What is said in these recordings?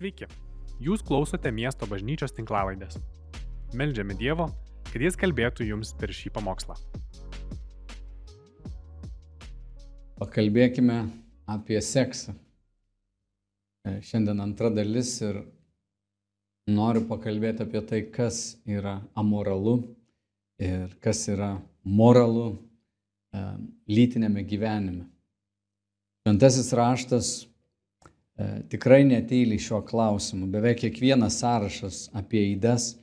Sveiki, jūs klausote miesto bažnyčios tinklavaidės. Meldžiame Dievo, kad Jis kalbėtų jums per šį pamokslą. Pakalbėkime apie seksą. E, Šiandien antra dalis ir noriu pakalbėti apie tai, kas yra amoralu ir kas yra moralu e, lytinėme gyvenime. Šventasis raštas tikrai neteilį šiuo klausimu. Beveik kiekvienas sąrašas apie įdas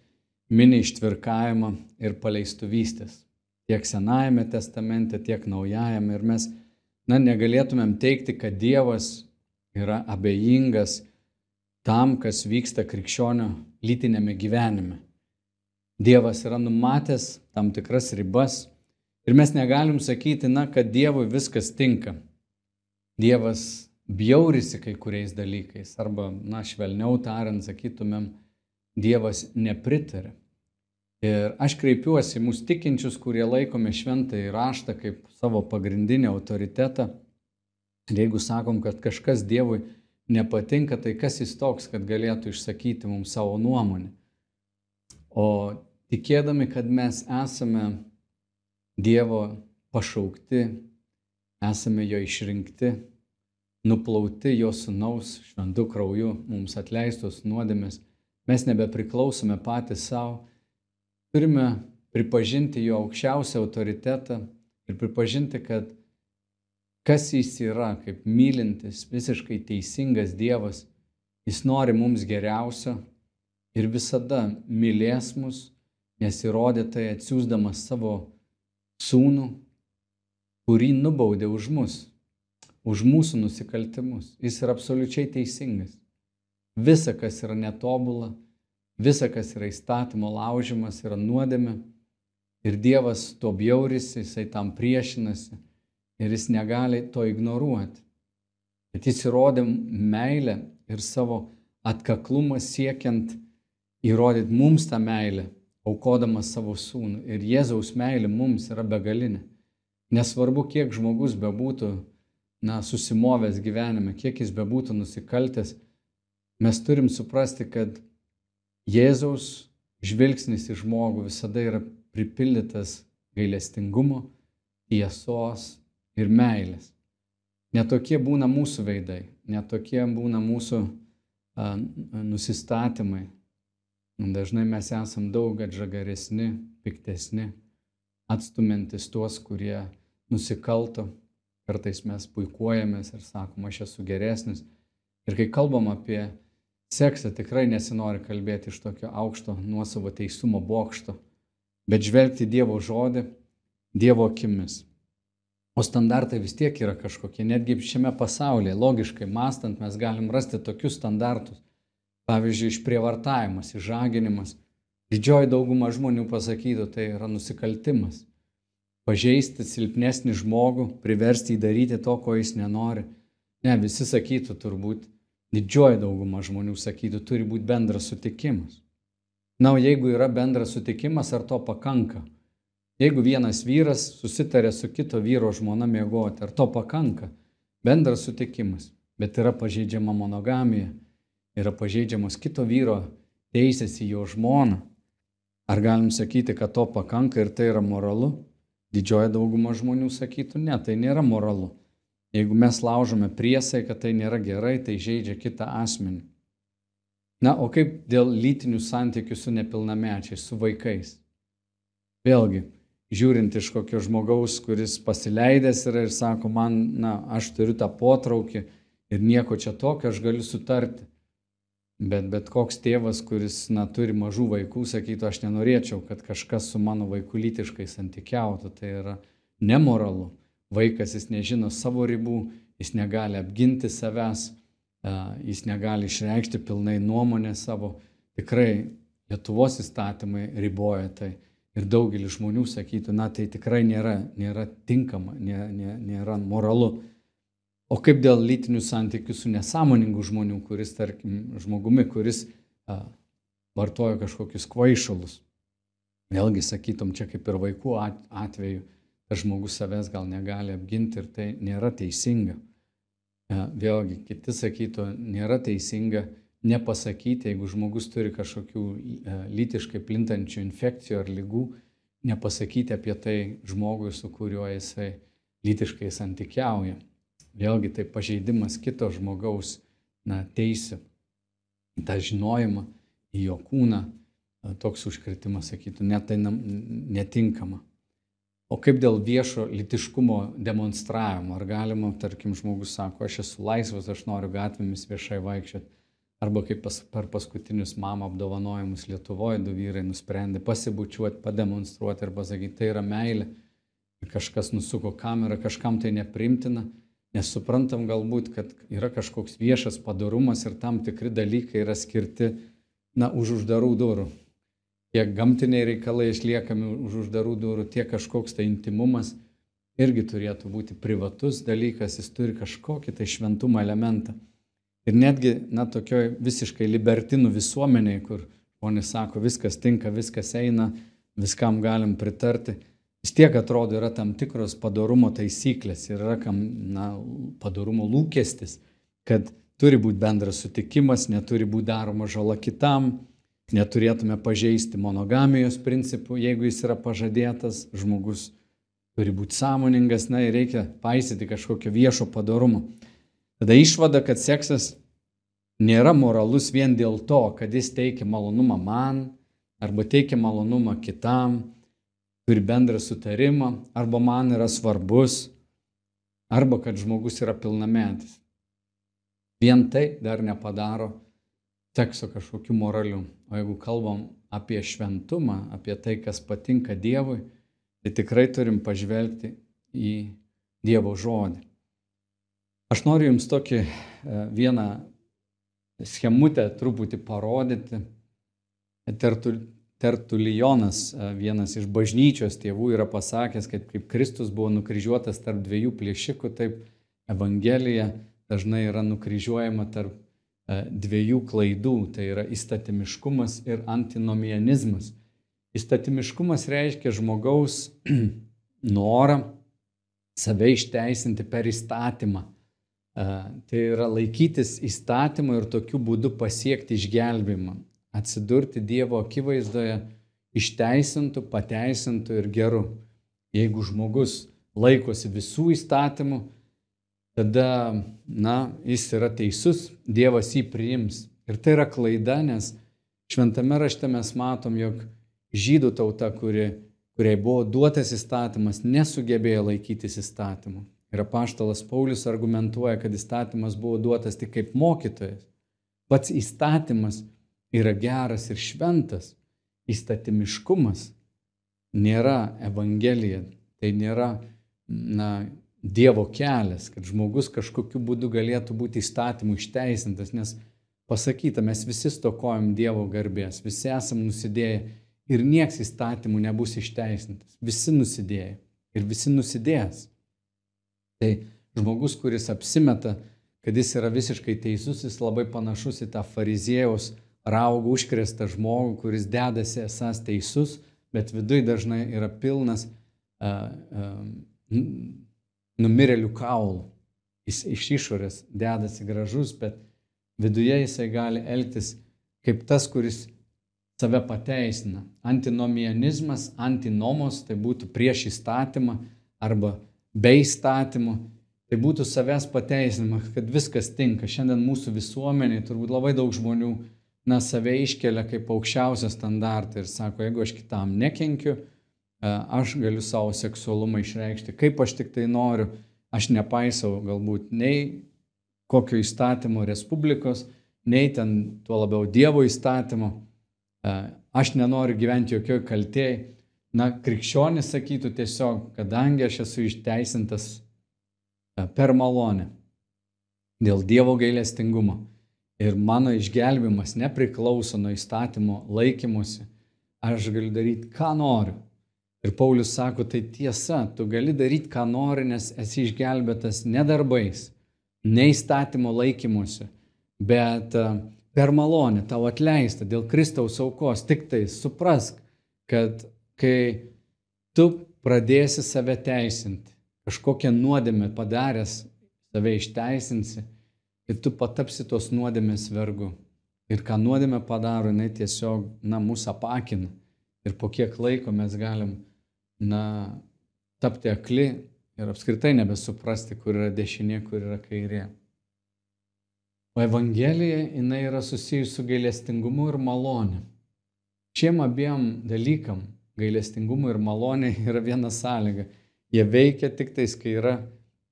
mini ištvirkavimą ir paleistuvystės. Tiek Senajame testamente, tiek Naujajame. Ir mes, na, negalėtumėm teikti, kad Dievas yra abejingas tam, kas vyksta krikščionio lytinėme gyvenime. Dievas yra numatęs tam tikras ribas ir mes negalim sakyti, na, kad Dievui viskas tinka. Dievas bjaurisi kai kuriais dalykais, arba, na, švelniau tariant, sakytumėm, Dievas nepritarė. Ir aš kreipiuosi mūsų tikinčius, kurie laikome šventą įraštą kaip savo pagrindinį autoritetą. Ir jeigu sakom, kad kažkas Dievui nepatinka, tai kas jis toks, kad galėtų išsakyti mums savo nuomonę. O tikėdami, kad mes esame Dievo pašaukti, esame jo išrinkti, nuplauti jo sunaus šventų krauju, mums atleistos nuodėmės, mes nebepriklausome patys savo, turime pripažinti jo aukščiausią autoritetą ir pripažinti, kad kas jis yra, kaip mylintis, visiškai teisingas Dievas, jis nori mums geriausio ir visada mylės mus, nes įrodė tai atsiūsdamas savo sūnų, kurį nubaudė už mus už mūsų nusikaltimus. Jis yra absoliučiai teisingas. Visa, kas yra netobula, visa, kas yra įstatymo laužimas, yra nuodėme. Ir Dievas to bjaurisi, jisai tam priešinasi ir jis negali to ignoruoti. Bet jis įrodė meilę ir savo atkaklumą siekiant įrodyti mums tą meilę, aukodamas savo sūnų. Ir Jėzaus meilė mums yra begalinė. Nesvarbu, kiek žmogus bebūtų na, susimovęs gyvenime, kiek jis bebūtų nusikaltęs, mes turim suprasti, kad Jėzaus žvilgsnis į žmogų visada yra pripildytas gailestingumo, tiesos ir meilės. Netokie būna mūsų veidai, netokie būna mūsų a, nusistatymai. Dažnai mes esam daug atžagaresni, piktesni, atstumiantis tuos, kurie nusikalto Kartais mes puikuojamės ir sakom, aš esu geresnis. Ir kai kalbam apie seksą, tikrai nesinori kalbėti iš tokio aukšto nuosavo teisumo bokšto, bet žvelgti Dievo žodį Dievo akimis. O standartai vis tiek yra kažkokie, netgi šiame pasaulyje, logiškai mastant, mes galim rasti tokius standartus. Pavyzdžiui, išprievartavimas, išžaginimas. Didžioji dauguma žmonių pasakytų, tai yra nusikaltimas pažeisti silpnesnį žmogų, priversti jį daryti to, ko jis nenori. Ne, visi sakytų turbūt, didžioji dauguma žmonių sakytų, turi būti bendras sutikimas. Na, o jeigu yra bendras sutikimas, ar to pakanka? Jeigu vienas vyras susitarė su kito vyro žmona miegoti, ar to pakanka? Bendras sutikimas, bet yra pažeidžiama monogamija, yra pažeidžiamos kito vyro teisės į jo žmoną. Ar galim sakyti, kad to pakanka ir tai yra moralu? Didžioji dauguma žmonių sakytų, ne, tai nėra moralu. Jeigu mes laužome priesai, kad tai nėra gerai, tai žaidžia kitą asmenį. Na, o kaip dėl lytinių santykių su nepilnamečiais, su vaikais? Vėlgi, žiūrint iš kokio žmogaus, kuris pasileidęs yra ir sako, man, na, aš turiu tą potraukį ir nieko čia tokio, aš galiu sutarti. Bet bet koks tėvas, kuris na, turi mažų vaikų, sakytų, aš nenorėčiau, kad kažkas su mano vaiku lytiškai santykiautų. Tai yra nemoralu. Vaikas jis nežino savo ribų, jis negali apginti savęs, jis negali išreikšti pilnai nuomonę savo. Tikrai Lietuvos įstatymai riboja tai. Ir daugelis žmonių sakytų, na tai tikrai nėra, nėra tinkama, nėra, nėra moralu. O kaip dėl lytinių santykių su nesąmoningu žmonių, kuris, tarkim, žmogumi, kuris a, vartoja kažkokius kvaišalus. Vėlgi, sakytum, čia kaip ir vaikų atveju, tas žmogus savęs gal negali apginti ir tai nėra teisinga. A, vėlgi, kiti sakytų, nėra teisinga nepasakyti, jeigu žmogus turi kažkokių e, lytiškai plintančių infekcijų ar lygų, nepasakyti apie tai žmogui, su kuriuo jisai lytiškai santykiauja. Vėlgi tai pažeidimas kito žmogaus na, teisė, tą žinojimą į jo kūną, toks užkritimas, sakytų, net tai netinkama. O kaip dėl viešo litiškumo demonstravimo? Ar galima, tarkim, žmogus sako, aš esu laisvas, aš noriu gatvėmis viešai vaikščioti. Arba kaip pas, per paskutinius mamo apdovanojimus Lietuvoje du vyrai nusprendė pasibučiuoti, pademonstruoti ir pasakyti, tai yra meilė. Kažkas nusuko kamerą, kažkam tai neprimtina, nes suprantam galbūt, kad yra kažkoks viešas padarumas ir tam tikri dalykai yra skirti, na, už uždarų durų tiek gamtiniai reikalai išliekami už uždarų durų, tiek kažkoks tai intimumas irgi turėtų būti privatus dalykas, jis turi kažkokį tai šventumo elementą. Ir netgi, na, tokioj visiškai libertinų visuomeniai, kur žmonės sako, viskas tinka, viskas eina, viskam galim pritarti, vis tiek atrodo yra tam tikros padarumo taisyklės ir yra kam, na, padarumo lūkestis, kad turi būti bendras sutikimas, neturi būti daroma žala kitam, neturėtume pažeisti monogamijos principų, jeigu jis yra pažadėtas, žmogus turi būti sąmoningas, na ir reikia paisyti kažkokio viešo padarumo. Tada išvada, kad seksas nėra moralus vien dėl to, kad jis teikia malonumą man arba teikia malonumą kitam, turi bendrą sutarimą, arba man yra svarbus, arba kad žmogus yra pilnametis. Vien tai dar nepadaro sekso kažkokiu moraliu. O jeigu kalbam apie šventumą, apie tai, kas patinka Dievui, tai tikrai turim pažvelgti į Dievo žodį. Aš noriu Jums tokį e, vieną schemutę truputį parodyti. Tertulijonas, e, vienas iš bažnyčios tėvų, yra pasakęs, kad kaip Kristus buvo nukryžiuotas tarp dviejų plėšikų, taip Evangelija dažnai yra nukryžiuojama tarp E, dviejų klaidų, tai yra įstatymiškumas ir antinomianizmas. Įstatymiškumas reiškia žmogaus norą save išteisinti per įstatymą. E, tai yra laikytis įstatymą ir tokiu būdu pasiekti išgelbimą, atsidurti Dievo akivaizdoje išteisintų, pateisintų ir geru. Jeigu žmogus laikosi visų įstatymų, tada, na, jis yra teisus, Dievas jį priims. Ir tai yra klaida, nes šventame rašte mes matom, jog žydų tauta, kuri, kuriai buvo duotas įstatymas, nesugebėjo laikytis įstatymų. Ir apaštalas Paulius argumentuoja, kad įstatymas buvo duotas tik kaip mokytojas. Pats įstatymas yra geras ir šventas. Įstatymiškumas nėra evangelija, tai nėra na, Dievo kelias, kad žmogus kažkokiu būdu galėtų būti įstatymų išteisintas, nes pasakyta, mes visi stokojam Dievo garbės, visi esam nusidėję ir nieks įstatymų nebus išteisintas. Visi nusidėję ir visi nusidėjęs. Tai žmogus, kuris apsimeta, kad jis yra visiškai teisus, jis labai panašus į tą fariziejaus raugų užkrėstą žmogų, kuris dedasi esas teisus, bet viduje dažnai yra pilnas uh, uh, numirėlių kaulų. Jis iš išorės dedasi gražus, bet viduje jisai gali elgtis kaip tas, kuris save pateisina. Antinomianizmas, antinomos, tai būtų prieš įstatymą arba be įstatymų, tai būtų savęs pateisinimas, kad viskas tinka. Šiandien mūsų visuomeniai turbūt labai daug žmonių, na, save iškelia kaip aukščiausią standartą ir sako, jeigu aš kitam nekenkiu, E, aš galiu savo seksualumą išreikšti, kaip aš tik tai noriu, aš nepaisau galbūt nei kokio įstatymo Respublikos, nei ten tuo labiau Dievo įstatymo, e, aš nenoriu gyventi jokioj kaltėjai. Na, krikščionis sakytų tiesiog, kadangi aš esu išteisintas e, per malonę dėl Dievo gailestingumo ir mano išgelbimas nepriklauso nuo įstatymo laikymosi, aš galiu daryti, ką noriu. Ir Paulius sako, tai tiesa, tu gali daryti, ką nori, nes esi išgelbėtas ne darbais, ne įstatymo laikymuose, bet e, per malonę tau atleista dėl Kristaus aukos. Tik tai suprask, kad kai tu pradėsi save teisinti, kažkokią nuodėmę padaręs, save išteisinsi, ir tu patapsi tos nuodėmės vergu. Ir ką nuodėmė padaro, jinai tiesiog, na, mūsų apakina. Ir po kiek laiko mes galim, na, tapti akli ir apskritai nebesuprasti, kur yra dešinė, kur yra kairė. O Evangelija, jinai yra susijusi su gailestingumu ir malonė. Šiem abiem dalykam, gailestingumu ir malonė, yra viena sąlyga. Jie veikia tik tais, kai yra,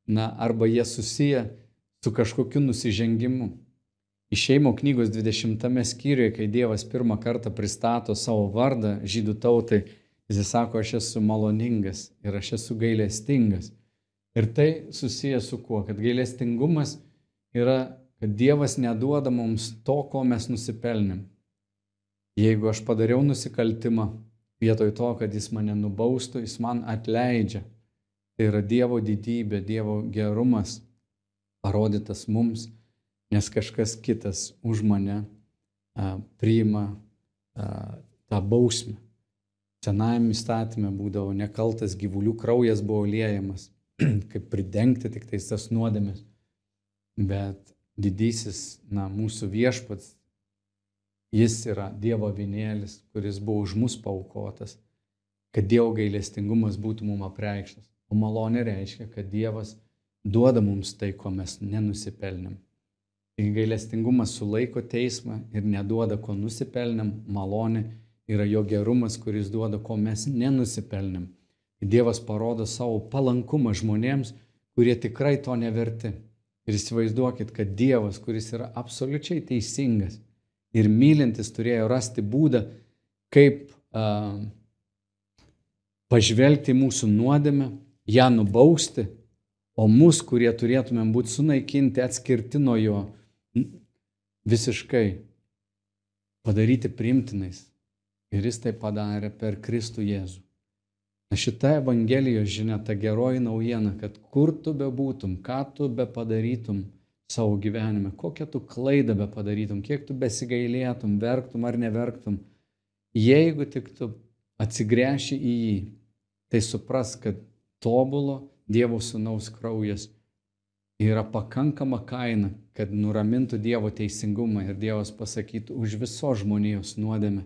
na, arba jie susiję su kažkokiu nusižengimu. Išeimo knygos 20 skyriuje, kai Dievas pirmą kartą pristato savo vardą žydų tautai, jis sako, aš esu maloningas ir aš esu gailestingas. Ir tai susijęs su kuo? Kad gailestingumas yra, kad Dievas neduoda mums to, ko mes nusipelnėm. Jeigu aš padariau nusikaltimą, vietoj to, kad jis mane nubaustų, jis man atleidžia. Tai yra Dievo didybė, Dievo gerumas parodytas mums nes kažkas kitas už mane a, priima a, tą bausmę. Senajame įstatymė būdavo nekaltas gyvulių kraujas buvo liejamas, kaip pridengti tik tais tas nuodėmės. Bet didysis, na, mūsų viešpats, jis yra Dievo vinėlis, kuris buvo už mus paukotas, kad Dievo gailestingumas būtų mums apreikštas. O malonė reiškia, kad Dievas duoda mums tai, ko mes nenusipelnėm. Taigi gailestingumas sulaiko teismą ir neduoda, ko nusipelnėm, malonė yra jo gerumas, kuris duoda, ko mes nenusipelnėm. Dievas parodo savo palankumą žmonėms, kurie tikrai to neverti. Ir įsivaizduokit, kad Dievas, kuris yra absoliučiai teisingas ir mylintis, turėjo rasti būdą, kaip uh, pažvelgti mūsų nuodėmę, ją nubausti, o mus, kurie turėtumėm būti sunaikinti, atskirti nuo jo, visiškai padaryti primtinais. Ir jis tai padarė per Kristų Jėzų. Na šita Evangelijos žinia, ta geroji naujiena, kad kur tu bebūtum, ką tu be padarytum savo gyvenime, kokią tu klaidą be padarytum, kiek tu besigailėtum, verktum ar neverktum, jeigu tik tu atsigręši į jį, tai supras, kad tobulo Dievo Sūnaus kraujas yra pakankama kaina, kad nuramintų Dievo teisingumą ir Dievas pasakytų už viso žmonijos nuodėmę.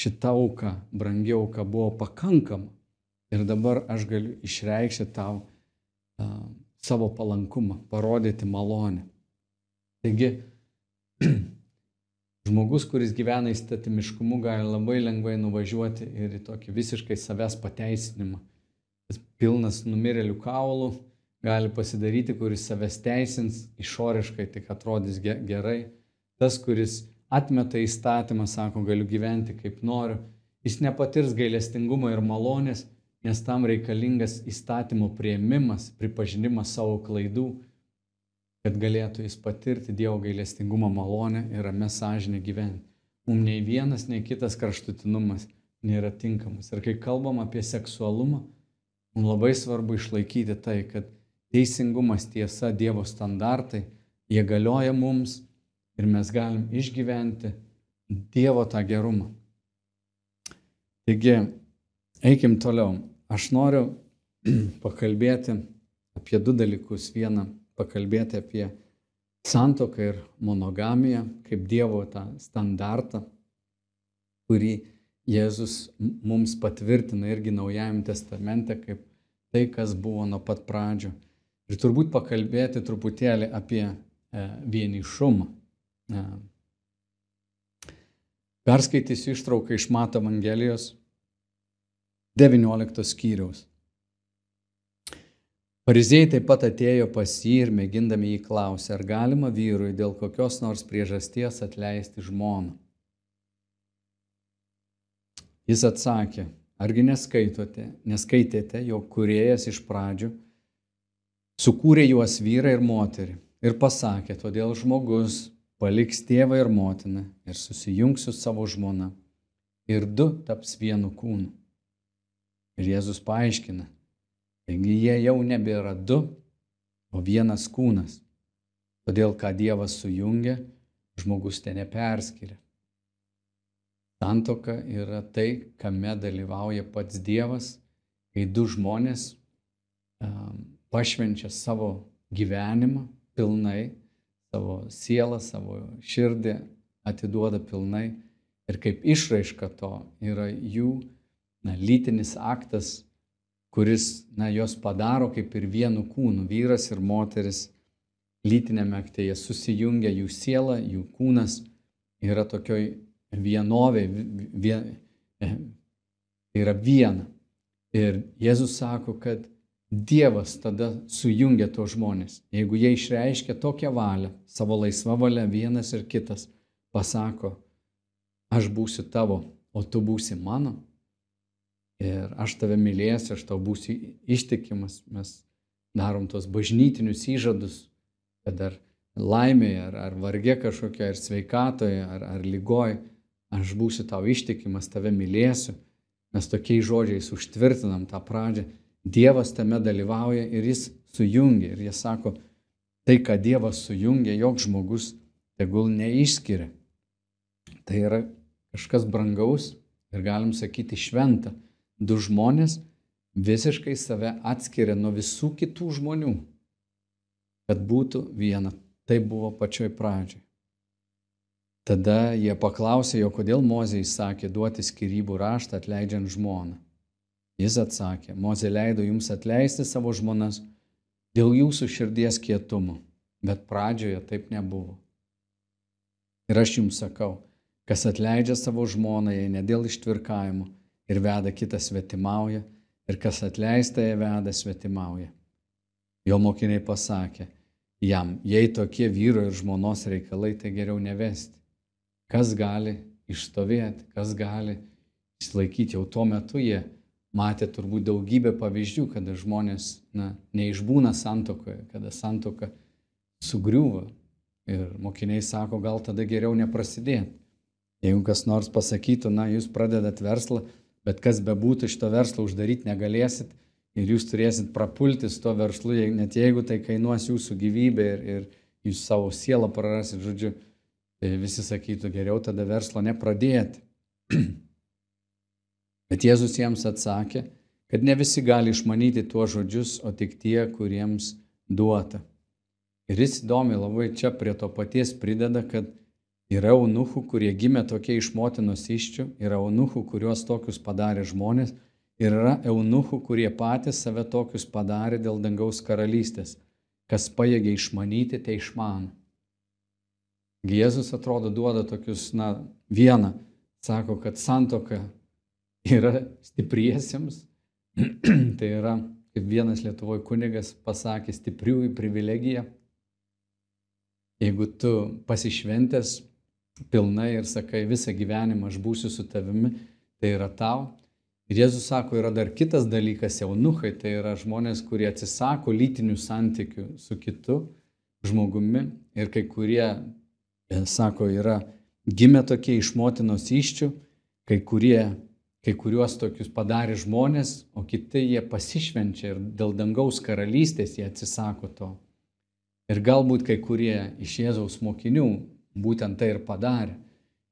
Šita auka, brangi auka buvo pakankama. Ir dabar aš galiu išreikšti tau uh, savo palankumą, parodyti malonę. Taigi, žmogus, kuris gyvena įstatymiškumu, gali labai lengvai nuvažiuoti ir į tokį visiškai savęs pateisinimą. Pilnas numirėlių kaulų, gali pasidaryti, kuris savęs teisins, išoriškai tik atrodys gerai. Tas, kuris atmeta įstatymą, sako, galiu gyventi kaip noriu, jis nepatirs gailestingumo ir malonės, nes tam reikalingas įstatymo prieimimas, pripažinimas savo klaidų, kad galėtų jis patirti Dievo gailestingumo malonę ir ramę sąžinę gyventi. Mums nei vienas, nei kitas kraštutinumas nėra tinkamas. Ir kai kalbam apie seksualumą, mums labai svarbu išlaikyti tai, kad teisingumas, tiesa, Dievo standartai, jie galioja mums ir mes galim išgyventi Dievo tą gerumą. Taigi, eikim toliau. Aš noriu pakalbėti apie du dalykus. Vieną, pakalbėti apie santoką ir monogamiją, kaip Dievo tą standartą, kurį Jėzus mums patvirtina irgi Naujajame testamente kaip tai, kas buvo nuo pat pradžio. Ir turbūt pakalbėti truputėlį apie e, vienišumą. E, perskaitysiu ištrauką iš Mato Evangelijos 19 skyriaus. Parizėjai taip pat atėjo pas jį ir mėgindami jį klausė, ar galima vyrui dėl kokios nors priežasties atleisti žmoną. Jis atsakė, argi neskaitote, neskaitėte, jog kuriejas iš pradžių sukūrė juos vyrą ir moterį ir pasakė, todėl žmogus paliks tėvą ir motiną ir susijungs su savo žmona ir du taps vienu kūnu. Ir Jėzus paaiškina, taigi jie jau nebėra du, o vienas kūnas. Todėl, ką Dievas sujungia, žmogus ten neperskiria. Santoka yra tai, kame dalyvauja pats Dievas, kai du žmonės um, pašvenčia savo gyvenimą pilnai, savo sielą, savo širdį atiduoda pilnai. Ir kaip išraiška to yra jų na, lytinis aktas, kuris na, jos padaro kaip ir vienu kūnu, vyras ir moteris lytinėme akte, jie susijungia, jų siela, jų kūnas yra tokioj vienovė, vien, e, yra viena. Ir Jėzus sako, kad Dievas tada sujungia tos žmonės. Jeigu jie išreiškia tokią valią, savo laisvą valią vienas ir kitas, pasako, aš būsiu tavo, o tu būsi mano. Ir aš tave mylėsiu, aš tau būsiu ištikimas. Mes darom tos bažnytinius įžadus, kad ar laimėje, ar, ar vargė kažkokia, ar sveikatoje, ar, ar lygoje, aš būsiu tau ištikimas, tave mylėsiu. Mes tokiais žodžiais užtvirtinam tą pradžią. Dievas tame dalyvauja ir jis sujungia. Ir jie sako, tai, ką Dievas sujungia, joks žmogus tegul neišskiria. Tai yra kažkas brangaus ir galim sakyti šventa. Du žmonės visiškai save atskiria nuo visų kitų žmonių kad būtų viena. Tai buvo pačioj pradžioj. Tada jie paklausė jo, kodėl Mozė įsakė duoti skirybų raštą atleidžiant žmoną. Jis atsakė, Mozė leido jums atleisti savo žmonas dėl jūsų širdies kietumo, bet pradžioje taip nebuvo. Ir aš jums sakau, kas atleidžia savo žmoną, jei ne dėl ištvirkavimo ir veda kitą svetimauja, ir kas atleista, jei veda svetimauja. Jo mokiniai pasakė jam, jei tokie vyro ir žmonos reikalai, tai geriau nevesti. Kas gali išstovėti, kas gali išlaikyti. Jau tuo metu jie matė turbūt daugybę pavyzdžių, kada žmonės na, neišbūna santokoje, kada santoka sugriūva. Ir mokiniai sako, gal tada geriau neprasidėti. Jeigu kas nors pasakytų, na, jūs pradedat verslą, bet kas bebūtų iš to verslo uždaryti negalėsit, ir jūs turėsit prapulti su to verslu, net jeigu tai kainuos jūsų gyvybę ir, ir jūs savo sielą prarasit, žodžiu, visi sakytų geriau tada verslo nepradėti. Bet Jėzus jiems atsakė, kad ne visi gali išmanyti tuos žodžius, o tik tie, kuriems duota. Ir jis įdomi labai čia prie to paties prideda, kad yra eunuchų, kurie gimė tokie iš motinos iščių, yra eunuchų, kuriuos tokius padarė žmonės, Ir yra eunuchų, kurie patys save tokius padarė dėl dangaus karalystės. Kas pajėgia išmanyti, tai išmano. Jėzus atrodo duoda tokius, na, vieną, sako, kad santoka yra stipriesiems, tai yra, kaip vienas Lietuvoje kunigas pasakė, stipriųjų privilegija. Jeigu tu pasišventęs pilnai ir sakai, visą gyvenimą aš būsiu su tavimi, tai yra tau, Ir Jėzus sako, yra dar kitas dalykas, eunuchai, tai yra žmonės, kurie atsisako lytinių santykių su kitu žmogumi ir kai kurie, sako, yra gimę tokie iš motinos iščių, kai, kurie, kai kuriuos tokius padarė žmonės, o kiti jie pasišvenčia ir dėl dangaus karalystės jie atsisako to. Ir galbūt kai kurie iš Jėzaus mokinių būtent tai ir padarė.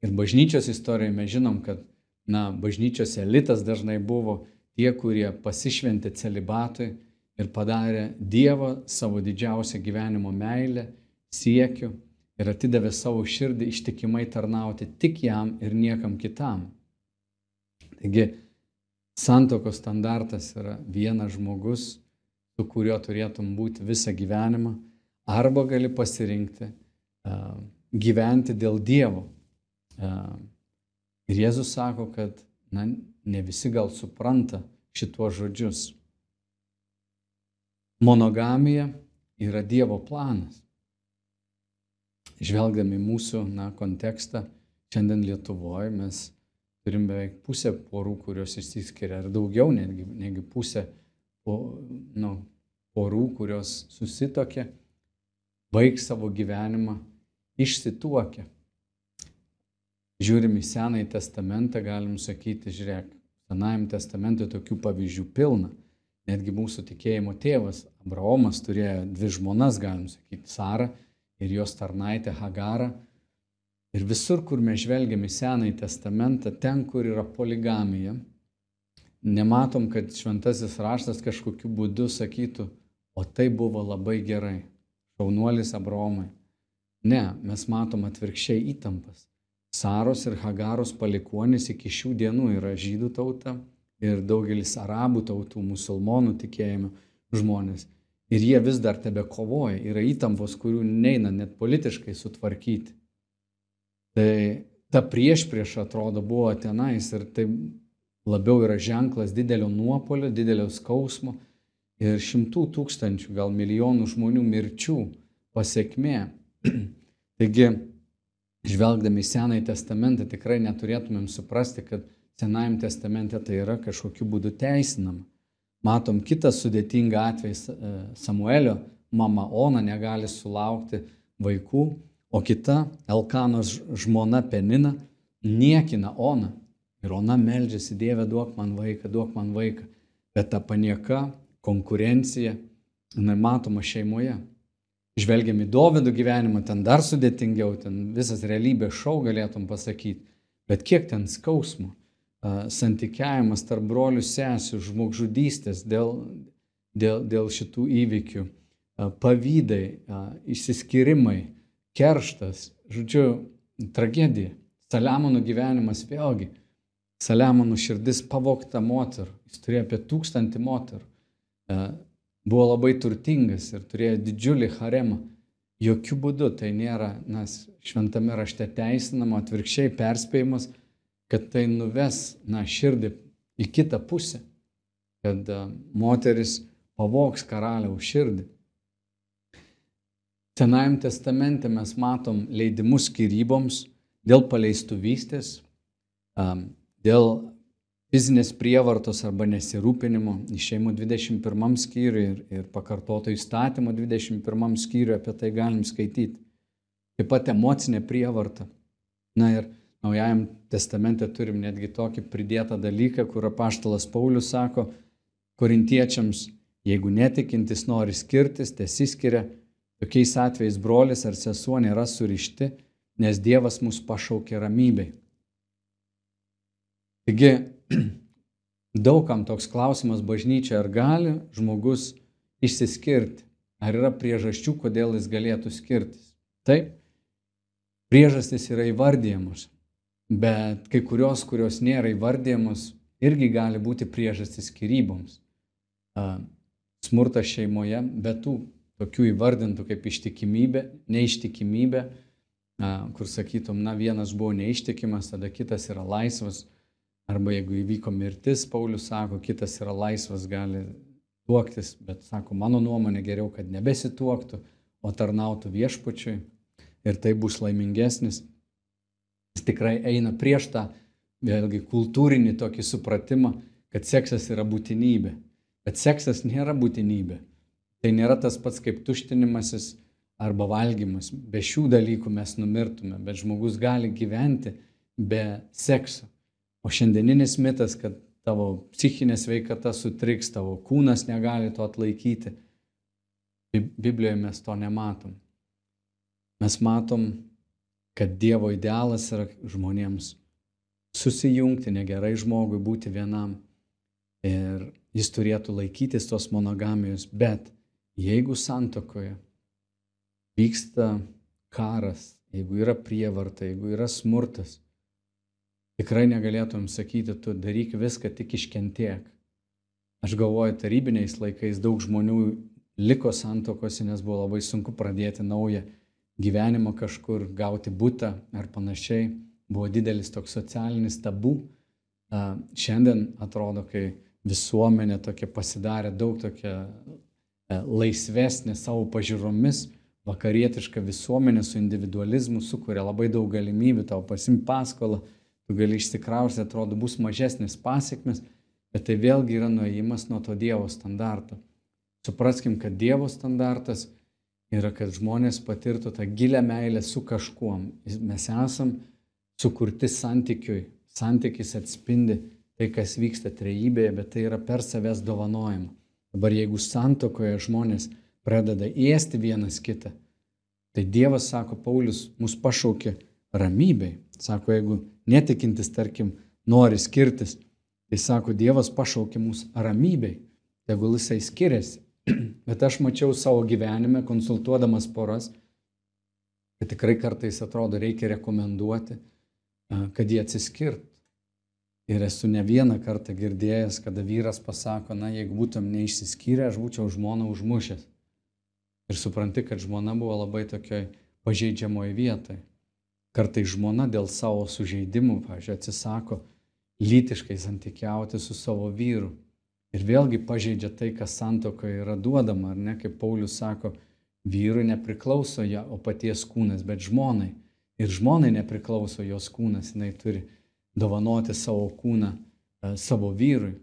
Ir bažnyčios istorijoje mes žinom, kad na, bažnyčios elitas dažnai buvo tie, kurie pasišventė celibatui ir padarė Dievą savo didžiausią gyvenimo meilę, siekiu ir atidavė savo širdį ištikimai tarnauti tik jam ir niekam kitam. Taigi, santokos standartas yra vienas žmogus, su kuriuo turėtum būti visą gyvenimą, arba gali pasirinkti uh, gyventi dėl Dievo. Uh, Ir Jėzus sako, kad na, ne visi gal supranta šituos žodžius. Monogamija yra Dievo planas. Žvelgdami mūsų na, kontekstą, šiandien Lietuvoje mes turim beveik pusę porų, kurios išsiskiria, ar daugiau netgi, negi pusę po, nu, porų, kurios susitokė, baig savo gyvenimą, išsituokia žiūrim į Senąjį testamentą, galim sakyti, žiūrėk, Senajam testamentui tokių pavyzdžių pilna. Netgi mūsų tikėjimo tėvas Abraomas turėjo dvi žmonas, galim sakyti, Sarą ir jos tarnaitę Hagarą. Ir visur, kur mes žvelgiam į Senąjį testamentą, ten, kur yra poligamija, nematom, kad šventasis raštas kažkokiu būdu sakytų, o tai buvo labai gerai. Šaunuolis Abraomai. Ne, mes matom atvirkščiai įtampas Saros ir Hagaros palikuonis iki šių dienų yra žydų tauta ir daugelis arabų tautų, musulmonų tikėjimo žmonės. Ir jie vis dar tebe kovoja, yra įtampos, kurių neina net politiškai sutvarkyti. Tai ta prieš prieš atrodo buvo tenais ir tai labiau yra ženklas didelio nuopolio, didelio skausmo ir šimtų tūkstančių, gal milijonų žmonių mirčių pasiekmė. Taigi, žvelgdami į Senąjį testamentą, tikrai neturėtumėm suprasti, kad Senajame testamente tai yra kažkokiu būdu teisinama. Matom kitą sudėtingą atvejį e, Samuelio, mama Ona negali sulaukti vaikų, o kita Elkanos žmona Penina niekina Ona. Ir Ona meldžiasi, Dieve, duok man vaiką, duok man vaiką. Bet ta panieka, konkurencija, jinai matoma šeimoje. Žvelgiam į Dovydų gyvenimą, ten dar sudėtingiau, ten visas realybės šau galėtum pasakyti. Bet kiek ten skausmo, santykiavimas tarp brolių sesių, žmogžudystės dėl, dėl, dėl šitų įvykių, pavydai, išsiskirimai, kerštas, žodžiu, tragedija. Saliamono gyvenimas vėlgi. Saliamono širdis pavokta moterų. Jis turėjo apie tūkstantį moterų. Buvo labai turtingas ir turėjo didžiulį haremą. Jokių būdų tai nėra, nes šventame rašte teisinama, atvirkščiai perspėjimas, kad tai nuves, na, širdį į kitą pusę, kad moteris pavoks karaliaus širdį. Senajame testamente mes matom leidimus skyryboms dėl paleistuvystės, dėl fizinės prievartos arba nesirūpinimo išeimo 21 skyriui ir, ir pakartoto įstatymo 21 skyriui apie tai galim skaityti. Taip pat emocinė prievarta. Na ir Naujajam testamente turim netgi tokį pridėtą dalyką, kur apaštalas Paulius sako korintiečiams, jeigu netikintis nori skirtis, tesiskiria, tokiais atvejais brolis ar sesuo nėra surišti, nes Dievas mus pašaukė ramybei. Taigi, daugam toks klausimas bažnyčia, ar gali žmogus išsiskirti, ar yra priežasčių, kodėl jis galėtų skirtis. Taip, priežastys yra įvardyjamos. Bet kai kurios, kurios nėra įvardėjamos, irgi gali būti priežastis skiryboms. Smurtas šeimoje, bet tų tokių įvardintų kaip ištikimybė, neištikimybė, kur sakytum, na vienas buvo neištikimas, tada kitas yra laisvas, arba jeigu įvyko mirtis, Paulius sako, kitas yra laisvas, gali tuoktis, bet sako, mano nuomonė geriau, kad nebesituoktų, o tarnautų viešpačiui ir tai bus laimingesnis. Jis tikrai eina prieš tą, vėlgi, kultūrinį tokį supratimą, kad seksas yra būtinybė. Bet seksas nėra būtinybė. Tai nėra tas pats kaip tuštinimasis arba valgymas. Be šių dalykų mes numirtume, bet žmogus gali gyventi be sekso. O šiandieninis mitas, kad tavo psichinė sveikata sutriks, tavo kūnas negali to atlaikyti, Biblijoje mes to nematom. Mes matom kad Dievo idealas yra žmonėms susijungti, negerai žmogui būti vienam. Ir jis turėtų laikytis tos monogamijos. Bet jeigu santokoje vyksta karas, jeigu yra prievarta, jeigu yra smurtas, tikrai negalėtum sakyti, tu daryk viską, tik iškentiek. Aš galvoju, tarybiniais laikais daug žmonių liko santokose, nes buvo labai sunku pradėti naują gyvenimą kažkur, gauti būtą ar panašiai, buvo didelis toks socialinis tabu. Šiandien atrodo, kai visuomenė tokia pasidarė daug tokia e, laisvesnė savo pažiūromis, vakarietiška visuomenė su individualizmu sukuria labai daug galimybių tau pasimti paskolą, tu gali išsikrausti, atrodo, bus mažesnis pasiekmes, bet tai vėlgi yra nuėjimas nuo to Dievo standarto. Supraskim, kad Dievo standartas yra, kad žmonės patirtų tą gilę meilę su kažkuom. Mes esam sukurti santykiui. Santykis atspindi tai, kas vyksta trejybėje, bet tai yra per savęs dovanojimą. Dabar jeigu santokoje žmonės pradeda ėsti vienas kitą, tai Dievas, sako Paulius, mus pašaukė ramybei. Sako, jeigu netikintis, tarkim, nori skirtis, tai sako, Dievas pašaukė mus ramybei. Tegul jisai skiriasi, Bet aš mačiau savo gyvenime, konsultuodamas poras, kad tikrai kartais atrodo reikia rekomenduoti, kad jie atsiskirt. Ir esu ne vieną kartą girdėjęs, kada vyras pasako, na, jeigu būtum neišsiskyrę, aš būčiau žmoną užmušęs. Ir supranti, kad žmona buvo labai tokioj pažeidžiamoje vietoje. Kartai žmona dėl savo sužeidimų, pažiūrėjau, atsisako lytiškai santykiauti su savo vyru. Ir vėlgi pažeidžia tai, kas santokoje yra duodama, ar ne, kaip Paulius sako, vyrui nepriklauso ją, o paties kūnas, bet žmonai. Ir žmonai nepriklauso jos kūnas, jinai turi dovanoti savo kūną e, savo vyrui.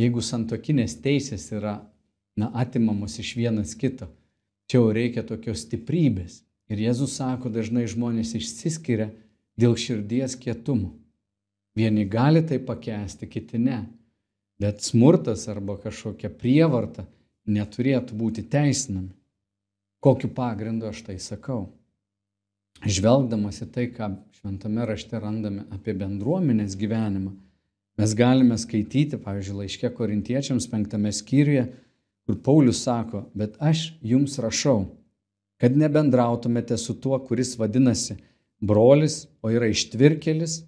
Jeigu santokinės teisės yra na, atimamos iš vienas kito, čia jau reikia tokios stiprybės. Ir Jėzus sako, dažnai žmonės išsiskiria dėl širdies kietumo. Vieni gali tai pakęsti, kiti ne. Bet smurtas arba kažkokia prievarta neturėtų būti teisinami. Kokiu pagrindu aš tai sakau? Žvelgdamas į tai, ką šventame rašte randame apie bendruomenės gyvenimą, mes galime skaityti, pavyzdžiui, laiškė korintiečiams penktame skyriuje, kur Paulius sako, bet aš jums rašau, kad nebendrautumėte su tuo, kuris vadinasi brolis, o yra ištvirkelis,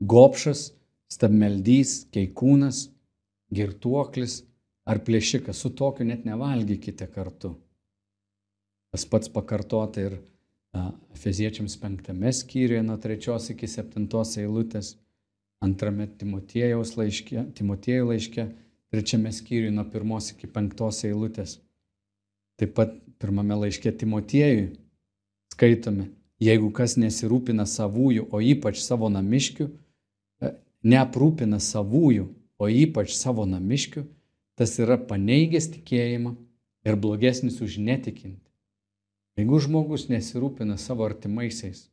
gopšas, stabmeldys, keikūnas, girtuoklis ar plėšikas, su tokiu net nevalgykite kartu. Tas pats pakartota ir Efeziečiams penktame skyriuje nuo trečios iki septintos eilutės, antrame Timotiejaus laiške, Timotiejų laiške, trečiame skyriuje nuo pirmos iki penktos eilutės. Taip pat pirmame laiške Timotiejui skaitome, jeigu kas nesirūpina savųjų, o ypač savo namiškių, e, neaprūpina savųjų, o ypač savo namiškių, tas yra paneigęs tikėjimą ir blogesnis už netikinti. Jeigu žmogus nesirūpina savo artimaisiais,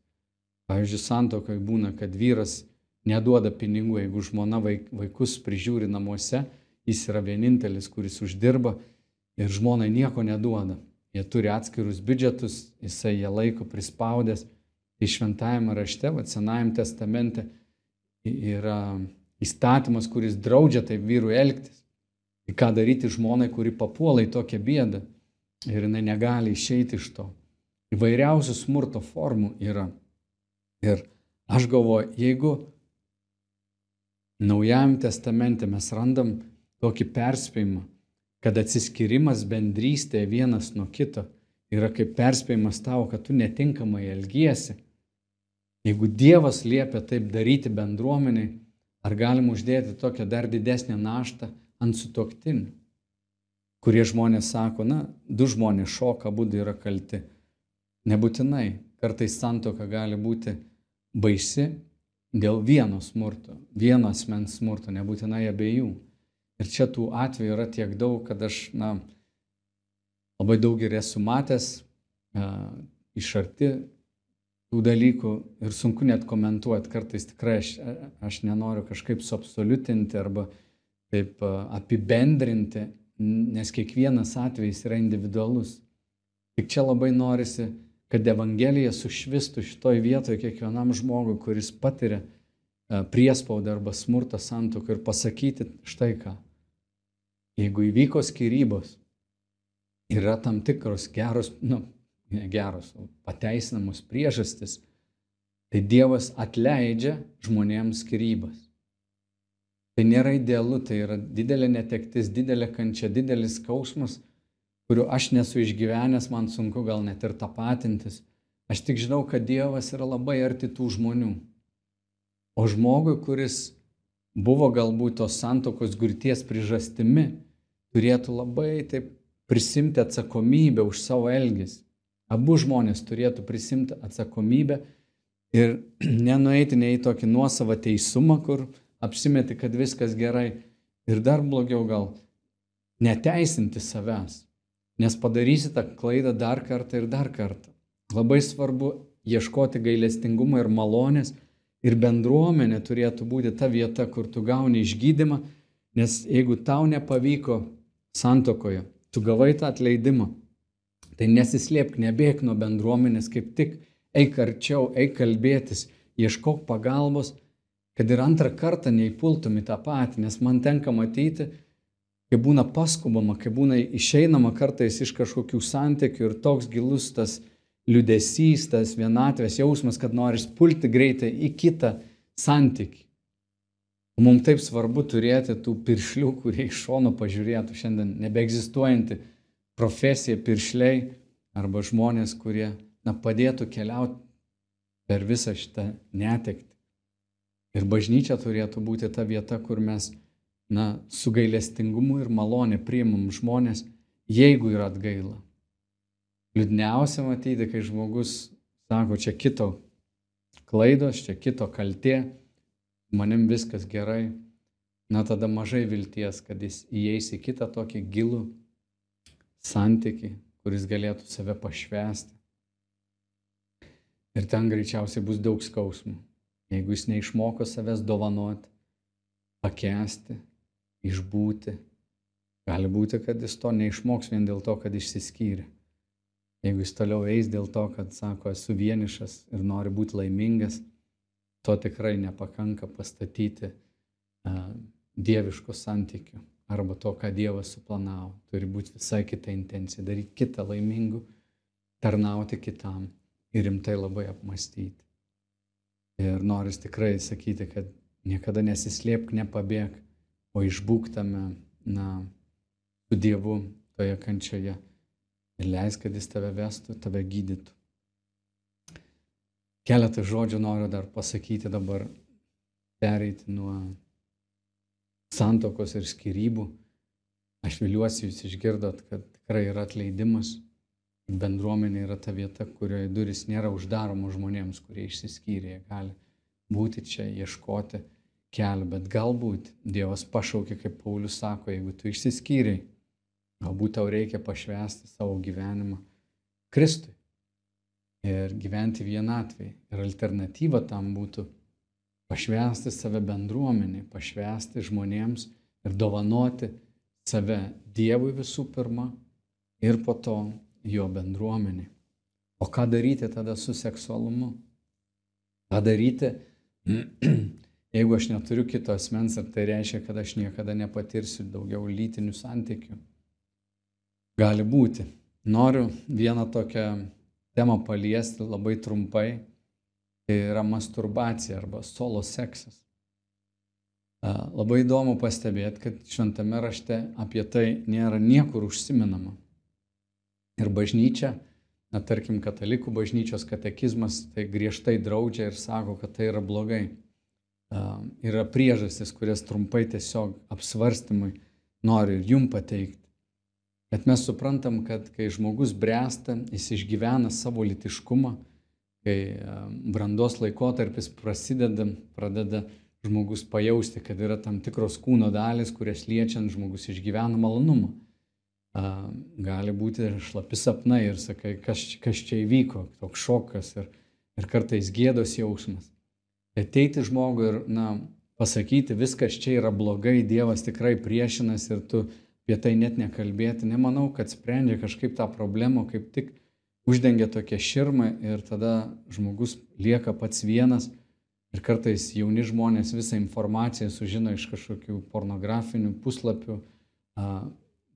pavyzdžiui, santokai būna, kad vyras neduoda pinigų, jeigu žmona vaikus prižiūri namuose, jis yra vienintelis, kuris uždirba ir žmonai nieko neduoda. Jie turi atskirus biudžetus, jisai jie laiko prispaudęs. Tai šventajame rašte, va, senajame testamente yra įstatymas, kuris draudžia taip vyrui elgtis. Tai ką daryti žmonai, kuri papuola į tokią bėdą ir jinai negali išeiti iš to. Įvairiausių smurto formų yra. Ir aš galvoju, jeigu Naujajam testamente mes randam tokį perspėjimą, kad atsiskirimas bendrystėje vienas nuo kito yra kaip perspėjimas tau, kad tu netinkamai elgiesi. Jeigu Dievas liepia taip daryti bendruomeniai, Ar galim uždėti tokią dar didesnę naštą ant sutoktinių, kurie žmonės sako, na, du žmonės šoka, būdai yra kalti. Nebūtinai, kartais santoka gali būti baisi dėl vieno smurto, vieno asmens smurto, nebūtinai abiejų. Ir čia tų atvejų yra tiek daug, kad aš, na, labai daug ir esu matęs uh, iš arti tų dalykų ir sunku net komentuoti. Kartais tikrai aš, aš nenoriu kažkaip suabsoliutinti arba taip apibendrinti, nes kiekvienas atvejis yra individualus. Tik čia labai norisi, kad Evangelija sušvistų šitoj vietoje kiekvienam žmogui, kuris patiria priespaudą arba smurtą santoką ir pasakyti štai ką. Jeigu įvyko skirybos, yra tam tikros geros, nu, geros, pateisinamos priežastis, tai Dievas atleidžia žmonėms skirybas. Tai nėra idealu, tai yra didelė netektis, didelė kančia, didelis skausmas, kuriuo aš nesu išgyvenęs, man sunku gal net ir tapatintis. Aš tik žinau, kad Dievas yra labai arti tų žmonių. O žmogui, kuris buvo galbūt tos santokos gurties priežastimi, turėtų labai taip prisimti atsakomybę už savo elgesį. Abu žmonės turėtų prisimti atsakomybę ir nenueiti ne į tokį nuosavą teisumą, kur apsimeti, kad viskas gerai. Ir dar blogiau gal neteisinti savęs, nes padarysi tą klaidą dar kartą ir dar kartą. Labai svarbu ieškoti gailestingumo ir malonės ir bendruomenė turėtų būti ta vieta, kur tu gauni išgydymą, nes jeigu tau nepavyko santokoje, tu gavai tą atleidimą, Tai nesislėpk, nebėk nuo bendruomenės, kaip tik eik arčiau, eik kalbėtis, ieškok pagalbos, kad ir antrą kartą neįpultum į tą patį, nes man tenka matyti, kai būna paskubama, kai būna išeinama kartais iš kažkokių santykių ir toks gilus tas liudesys, tas vienatvės jausmas, kad noris pulti greitai į kitą santyki. Mums taip svarbu turėti tų piršlių, kurie iš šono pažiūrėtų šiandien nebeegzistuojanti profesija piršliai arba žmonės, kurie na, padėtų keliauti per visą šitą netekti. Ir bažnyčia turėtų būti ta vieta, kur mes na, su gailestingumu ir malonė priimam žmonės, jeigu yra atgaila. Liūdniausia matyti, kai žmogus sako, čia kito klaidos, čia kito kaltė, manim viskas gerai, na tada mažai vilties, kad jis įeis į kitą tokį gilų santyki, kuris galėtų save pašvesti. Ir ten greičiausiai bus daug skausmų, jeigu jis neišmoko savęs dovanoti, pakesti, išbūti. Gali būti, kad jis to neišmoks vien dėl to, kad išsiskyrė. Jeigu jis toliau eis dėl to, kad sako, esu vienišas ir nori būti laimingas, to tikrai nepakanka pastatyti uh, dieviško santykių arba to, ką Dievas suplanavo. Turi būti visai kita intencija, daryti kitą laimingų, tarnauti kitam ir rimtai labai apmastyti. Ir noris tikrai sakyti, kad niekada nesislėpk, nepabėg, o išbūktame, na, su Dievu toje kančioje ir leis, kad jis tave vestų, tave gydytų. Keletą žodžių noriu dar pasakyti dabar, pereiti nuo santokos ir skirybų. Aš viliuosi, jūs išgirdot, kad tikrai yra atleidimas. Bendruomenė yra ta vieta, kurioje duris nėra uždaromos žmonėms, kurie išsiskyrė. Jie gali būti čia, ieškoti kelią, bet galbūt Dievas pašaukė, kaip Paulius sako, jeigu tu išsiskyriai, Galbūt tau reikia pašvesti savo gyvenimą Kristui ir gyventi vienatvėje. Ir alternatyva tam būtų pašvesti save bendruomenį, pašvesti žmonėms ir dovanoti save Dievui visų pirma ir po to jo bendruomenį. O ką daryti tada su seksualumu? Ką daryti, jeigu aš neturiu kito asmens, ar tai reiškia, kad aš niekada nepatirsiu daugiau lytinių santykių? Gali būti. Noriu vieną tokią temą paliesti labai trumpai. Tai yra masturbacija arba solo seksas. Labai įdomu pastebėti, kad šventame rašte apie tai nėra niekur užsiminama. Ir bažnyčia, na tarkim, katalikų bažnyčios katekizmas tai griežtai draudžia ir sako, kad tai yra blogai. Yra priežastis, kurias trumpai tiesiog apsvarstymui noriu ir jum pateikti. Bet mes suprantam, kad kai žmogus bręsta, jis išgyvena savo litiškumą, kai brandos laikotarpis prasideda, pradeda žmogus pajausti, kad yra tam tikros kūno dalis, kurias liečiant žmogus išgyvena malonumą. Gali būti šlapi sapnai ir sakai, kas, kas čia įvyko, toks šokas ir, ir kartais gėdos jausmas. Ateiti žmogui ir na, pasakyti, viskas čia yra blogai, Dievas tikrai priešinas ir tu apie tai net nekalbėti. Nemanau, kad sprendžia kažkaip tą problemą, kaip tik uždengia tokią širmą ir tada žmogus lieka pats vienas. Ir kartais jauni žmonės visą informaciją sužino iš kažkokių pornografinių puslapių,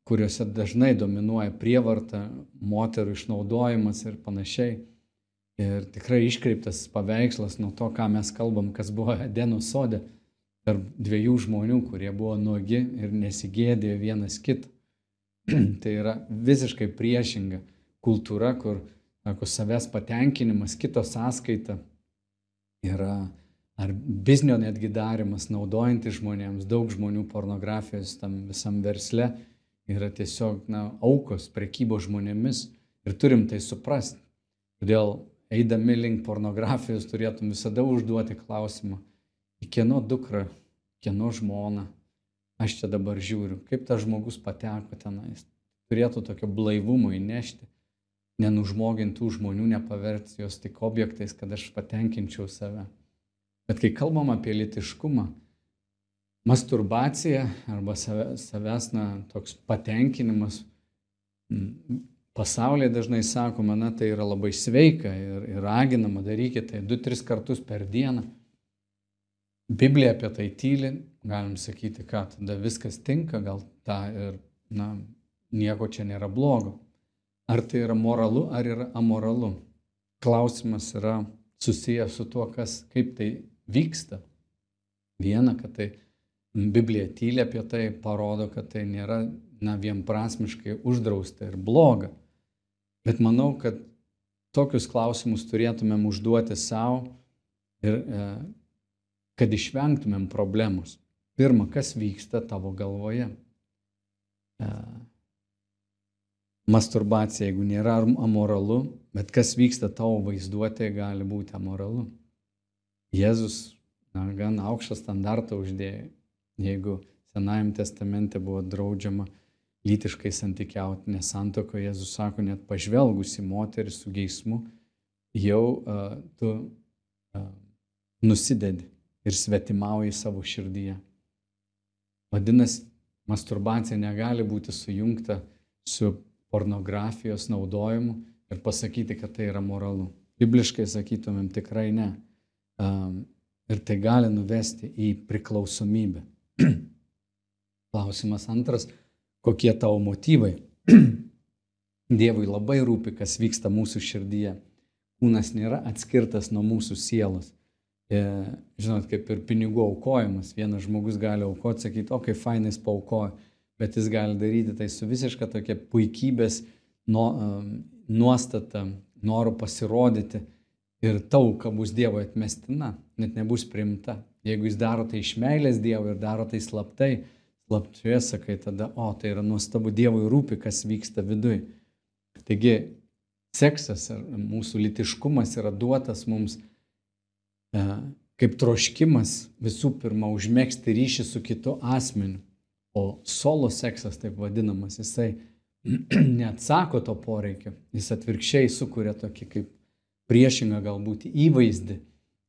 kuriuose dažnai dominuoja prievarta, moterų išnaudojimas ir panašiai. Ir tikrai iškreiptas paveikslas nuo to, ką mes kalbam, kas buvo Edeno sode tarp dviejų žmonių, kurie buvo nuogi ir nesigėdėjo vienas kitą. tai yra visiškai priešinga kultūra, kur sako, savęs patenkinimas, kito sąskaita yra ar biznio netgi darimas, naudojantis žmonėms, daug žmonių pornografijos tam visam versle yra tiesiog na, aukos prekybo žmonėmis ir turim tai suprasti. Todėl eidami link pornografijos turėtum visada užduoti klausimą, į kieno dukrą, kieno žmoną. Aš čia dabar žiūriu, kaip tas žmogus pateko tenais. Turėtų tokio blaivumo įnešti, nenužmogintų žmonių, nepaverti jos tik objektais, kad aš patenkinčiau save. Bet kai kalbam apie litiškumą, masturbacija arba savęs, na, toks patenkinimas, pasaulyje dažnai sakoma, na, tai yra labai sveika ir, ir raginama darykite tai 2-3 kartus per dieną. Biblija apie tai tyli, galim sakyti, kad tada viskas tinka, gal tą ir, na, nieko čia nėra blogo. Ar tai yra moralu, ar yra amoralu? Klausimas yra susijęs su tuo, kas, kaip tai vyksta, viena, kad tai Biblija tylia apie tai, parodo, kad tai nėra na, vienprasmiškai uždrausta ir bloga. Bet manau, kad tokius klausimus turėtumėm užduoti savo ir e, kad išvengtumėm problemus. Pirma, kas vyksta tavo galvoje? E, masturbacija, jeigu nėra amoralu, bet kas vyksta tavo vaizduotėje, gali būti amoralu. Jėzus na, gan aukštą standartą uždėjo. Jeigu Senajame testamente buvo draudžiama lytiškai santykiauti nesantoko, Jėzus sako, net pažvelgus į moterį su geismu, jau uh, tu uh, nusidedi ir svetimauji savo širdyje. Vadinasi, masturbacija negali būti sujungta su pornografijos naudojimu ir pasakyti, kad tai yra moralu. Bibliškai sakytumėm tikrai ne. Um, ir tai gali nuvesti į priklausomybę. Klausimas antras, kokie tavo motyvai? Dievui labai rūpi, kas vyksta mūsų širdyje. Kūnas nėra atskirtas nuo mūsų sielos. E, žinot, kaip ir pinigų aukojimas. Vienas žmogus gali aukoti, sakyti, o kaip fainai jis paukojo, bet jis gali daryti tai su visiška tokia puikybės nuo, nuostata, noru pasirodyti ir tauka bus Dievo atmestina, net nebus primta. Jeigu jis daro tai iš meilės Dievui ir daro tai slaptai, slapčioje sakai, tada, o tai yra nuostabu, Dievui rūpi, kas vyksta viduj. Taigi, seksas ar mūsų litiškumas yra duotas mums e, kaip troškimas visų pirma užmėgsti ryšį su kitu asmeniu. O solo seksas, taip vadinamas, jisai neatsako to poreikio, jis atvirkščiai sukuria tokį kaip priešingą galbūt įvaizdį,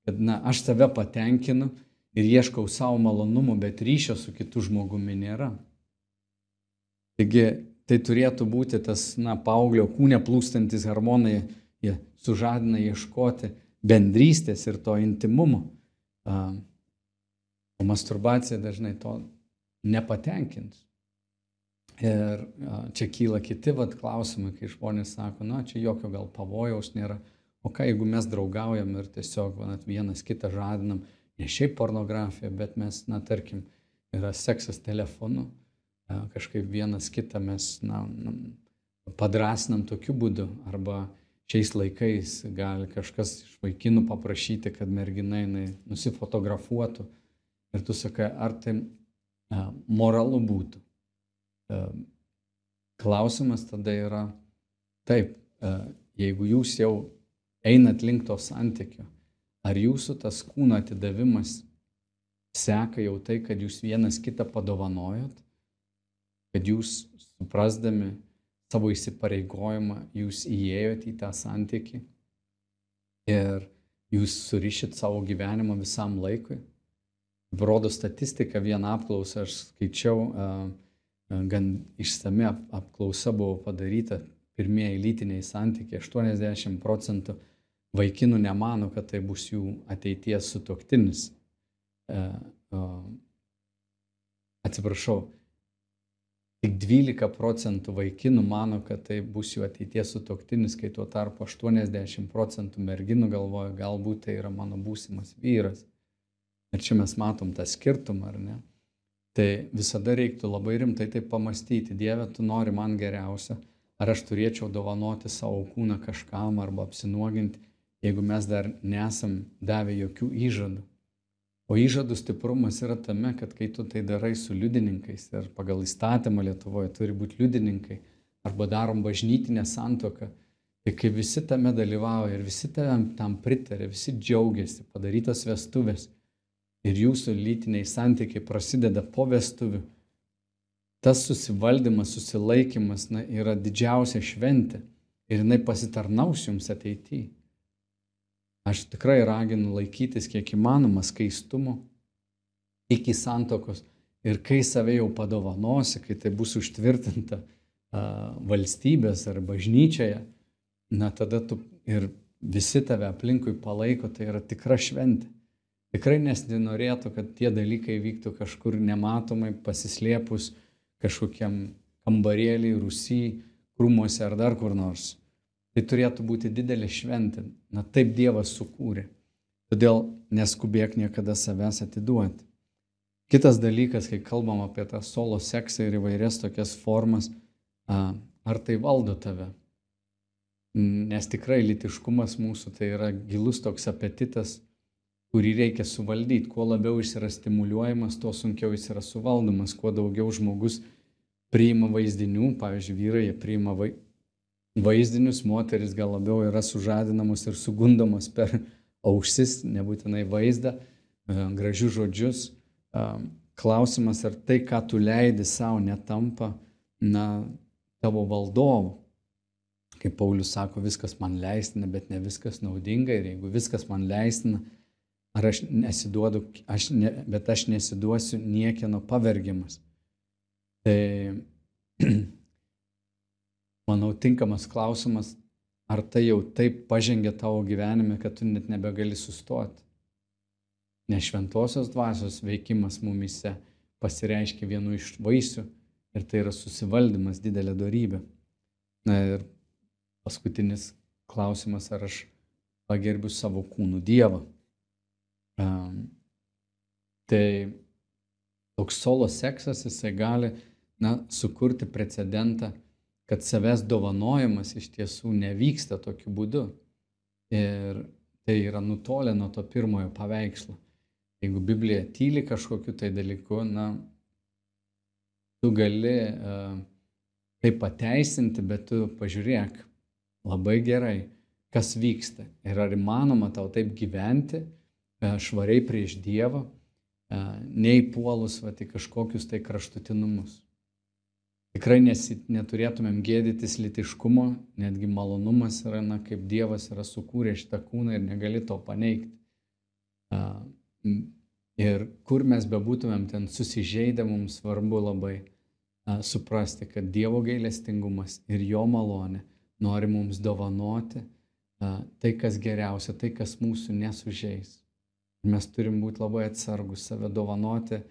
kad, na, aš save patenkinu ir ieškau savo malonumų, bet ryšio su kitu žmogumi nėra. Taigi tai turėtų būti tas, na, paauglio kūne plūstantis hormonai, jie sužadina ieškoti bendrystės ir to intimumo. O masturbacija dažnai to nepatenkins. Ir čia kyla kiti vat, klausimai, kai žmonės sako, na, čia jokio gal pavojaus nėra. O ką jeigu mes draugaujam ir tiesiog vat, vienas kitą žadinam, ne šiaip pornografija, bet mes, na, tarkim, yra seksas telefonu, kažkaip vienas kitą mes, na padrasinam tokiu būdu. Arba šiais laikais gali kažkas iš vaikinų paprašyti, kad merginai nusifotografuotų. Ir tu sakai, ar tai moralu būtų. Klausimas tada yra, taip, jeigu jūs jau einat link to santykio, ar jūsų tas kūno atidavimas seka jau tai, kad jūs vienas kitą padovanojot, kad jūs suprasdami savo įsipareigojimą, jūs įėjot į tą santykį ir jūs surišit savo gyvenimą visam laikui rodo statistika, vieną apklausą aš skaičiau, gan išsame apklausa buvo padaryta, pirmieji lytiniai santykiai, 80 procentų vaikinų nemano, kad tai bus jų ateities sutoktinis. Atsiprašau, tik 12 procentų vaikinų mano, kad tai bus jų ateities sutoktinis, kai tuo tarpu 80 procentų merginų galvoja, galbūt tai yra mano būsimas vyras. Ir čia mes matom tą skirtumą, ar ne? Tai visada reiktų labai rimtai tai pamastyti. Dieve, tu nori man geriausia. Ar aš turėčiau dovanoti savo kūną kažkam arba apsinuoginti, jeigu mes dar nesam davę jokių įžadų. O įžadų stiprumas yra tame, kad kai tu tai darai su liudininkais ir pagal įstatymą Lietuvoje turi būti liudininkai arba darom bažnytinę santoką, tai kai visi tame dalyvauja ir visi tam pritarė, visi džiaugiasi, padarytos vestuvės, ir jūsų lytiniai santykiai prasideda po vestuvių, tas susivaldymas, susilaikimas na, yra didžiausia šventė ir jinai pasitarnaus jums ateityje. Aš tikrai raginu laikytis kiek įmanoma skaistumo iki santokos ir kai save jau padovanosi, kai tai bus užtvirtinta a, valstybės ar bažnyčioje, na tada tu ir visi tave aplinkui palaiko, tai yra tikra šventė. Tikrai nesinorėtų, kad tie dalykai vyktų kažkur nematomai, pasislėpus kažkokiam kambarėlį, rusy, krūmuose ar dar kur nors. Tai turėtų būti didelė šventė. Na taip Dievas sukūrė. Todėl neskubėk niekada savęs atiduoti. Kitas dalykas, kai kalbam apie tą solo seksą ir įvairias tokias formas, ar tai valdo tave? Nes tikrai litiškumas mūsų tai yra gilus toks apetitas, kurį reikia suvaldyti. Kuo labiau jis yra stimuliuojamas, tuo sunkiau jis yra suvaldomas. Kuo daugiau žmogus priima vaizdinių, pavyzdžiui, vyrai priima vaizdinius, moteris gal labiau yra sužadinamos ir sugundomos per ausis, nebūtinai vaizdą, e, gražius žodžius. E, klausimas, ar tai, ką tu leidi savo, netampa, na, tavo valdovu. Kaip Paulius sako, viskas man leistina, bet ne viskas naudinga. Ir jeigu viskas man leistina, ar aš nesiduodu, aš ne, bet aš nesiduosiu niekieno pavergimas. Tai, manau, tinkamas klausimas, ar tai jau taip pažengė tavo gyvenime, kad tu net nebegali sustoti. Nes šventosios dvasios veikimas mumise pasireiškia vienu iš vaisių ir tai yra susivaldymas, didelė darybė. Na ir paskutinis klausimas, ar aš pagerbiu savo kūnų Dievą. Um, tai toks solo seksas, jisai gali na, sukurti precedentą, kad savęs dovanojimas iš tiesų nevyksta tokiu būdu. Ir tai yra nutolę nuo to pirmojo paveikslo. Jeigu Biblija tyli kažkokiu tai dalyku, na, tu gali uh, tai pateisinti, bet tu pažiūrėk labai gerai, kas vyksta ir ar įmanoma tau taip gyventi uh, švariai prieš Dievą, uh, neįpuolus va, į kažkokius tai kraštutinumus. Tikrai nesi, neturėtumėm gėdytis litiškumo, netgi malonumas yra, na, kaip Dievas yra sukūręs šitą kūną ir negali to paneigti. Ir kur mes bebūtumėm ten susižeidę, mums svarbu labai suprasti, kad Dievo gailestingumas ir Jo malonė nori mums dovanoti tai, kas geriausia, tai, kas mūsų nesužeis. Mes turim būti labai atsargus, save dovanoti,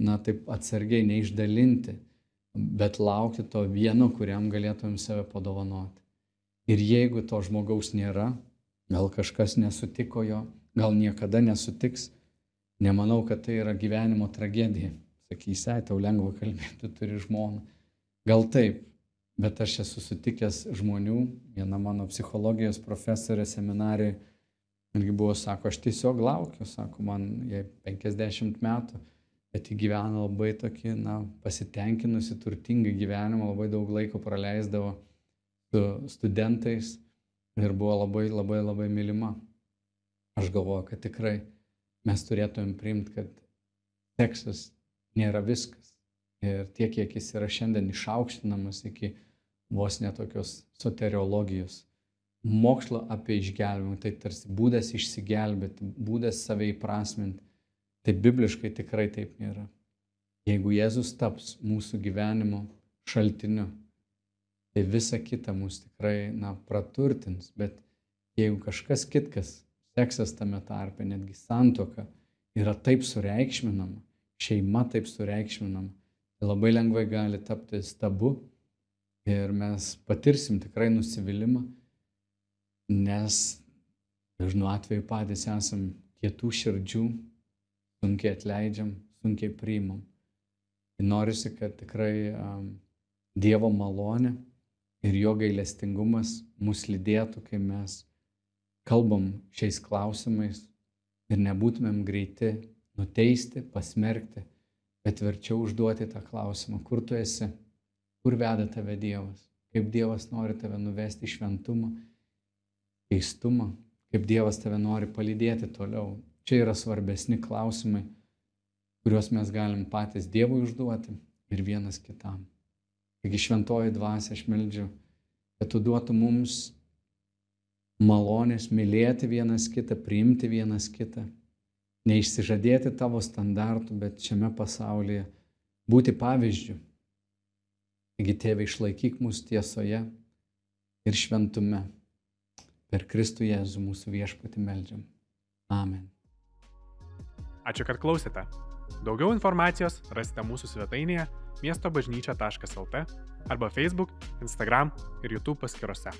na taip atsargiai neišdalinti, bet laukti to vieno, kuriam galėtumėm save padovanoti. Ir jeigu to žmogaus nėra, gal kažkas nesutiko jo, gal niekada nesutiks, nemanau, kad tai yra gyvenimo tragedija sakysi, tau lengva kalbėti, tu turi žmoną. Gal taip, bet aš esu sutikęs žmonių, viena mano psichologijos profesorė seminarijai, irgi buvo, sako, aš tiesiog laukiu, sako, man jai 50 metų, bet ji gyvena labai tokį, na, pasitenkinusi, turtingą gyvenimą, labai daug laiko praleisdavo su studentais ir buvo labai, labai, labai mylima. Aš galvoju, kad tikrai mes turėtumėm priimti, kad seksas nėra viskas. Ir tiek, kiek jis yra šiandien išaukštinamas iki vos netokios soteriologijos. Mokslo apie išgelbėjimą, tai tarsi būdas išsigelbėti, būdas save įprasminti. Tai bibliškai tikrai taip nėra. Jeigu Jėzus taps mūsų gyvenimo šaltiniu, tai visa kita mus tikrai, na, praturtins. Bet jeigu kažkas kitkas, seksas tame tarpe, netgi santoka, yra taip sureikšminama, šeima taip sureikšminama, tai labai lengvai gali tapti stabu ir mes patirsim tikrai nusivylimą, nes dažnu atveju patys esam kietų širdžių, sunkiai atleidžiam, sunkiai priimam. Ir norisi, kad tikrai um, Dievo malonė ir jo gailestingumas mus lydėtų, kai mes kalbam šiais klausimais ir nebūtumėm greiti nuteisti, pasmerkti, bet verčiau užduoti tą klausimą, kur tu esi, kur veda tave Dievas, kaip Dievas nori tave nuvesti į šventumą, keistumą, kaip Dievas tave nori palydėti toliau. Čia yra svarbesni klausimai, kuriuos mes galim patys Dievui užduoti ir vienas kitam. Taigi šventoji dvasia aš meldžiu, kad tu duotum mums malonės mylėti vienas kitą, priimti vienas kitą neišsižadėti tavo standartų, bet šiame pasaulyje būti pavyzdžių. Taigi, tėvai, išlaikyk mus tiesoje ir šventume. Per Kristų Jėzų mūsų viešpati meldžiam. Amen. Ačiū, kad klausėte. Daugiau informacijos rasite mūsų svetainėje miesto bažnyčia.lt arba Facebook, Instagram ir YouTube paskiruose.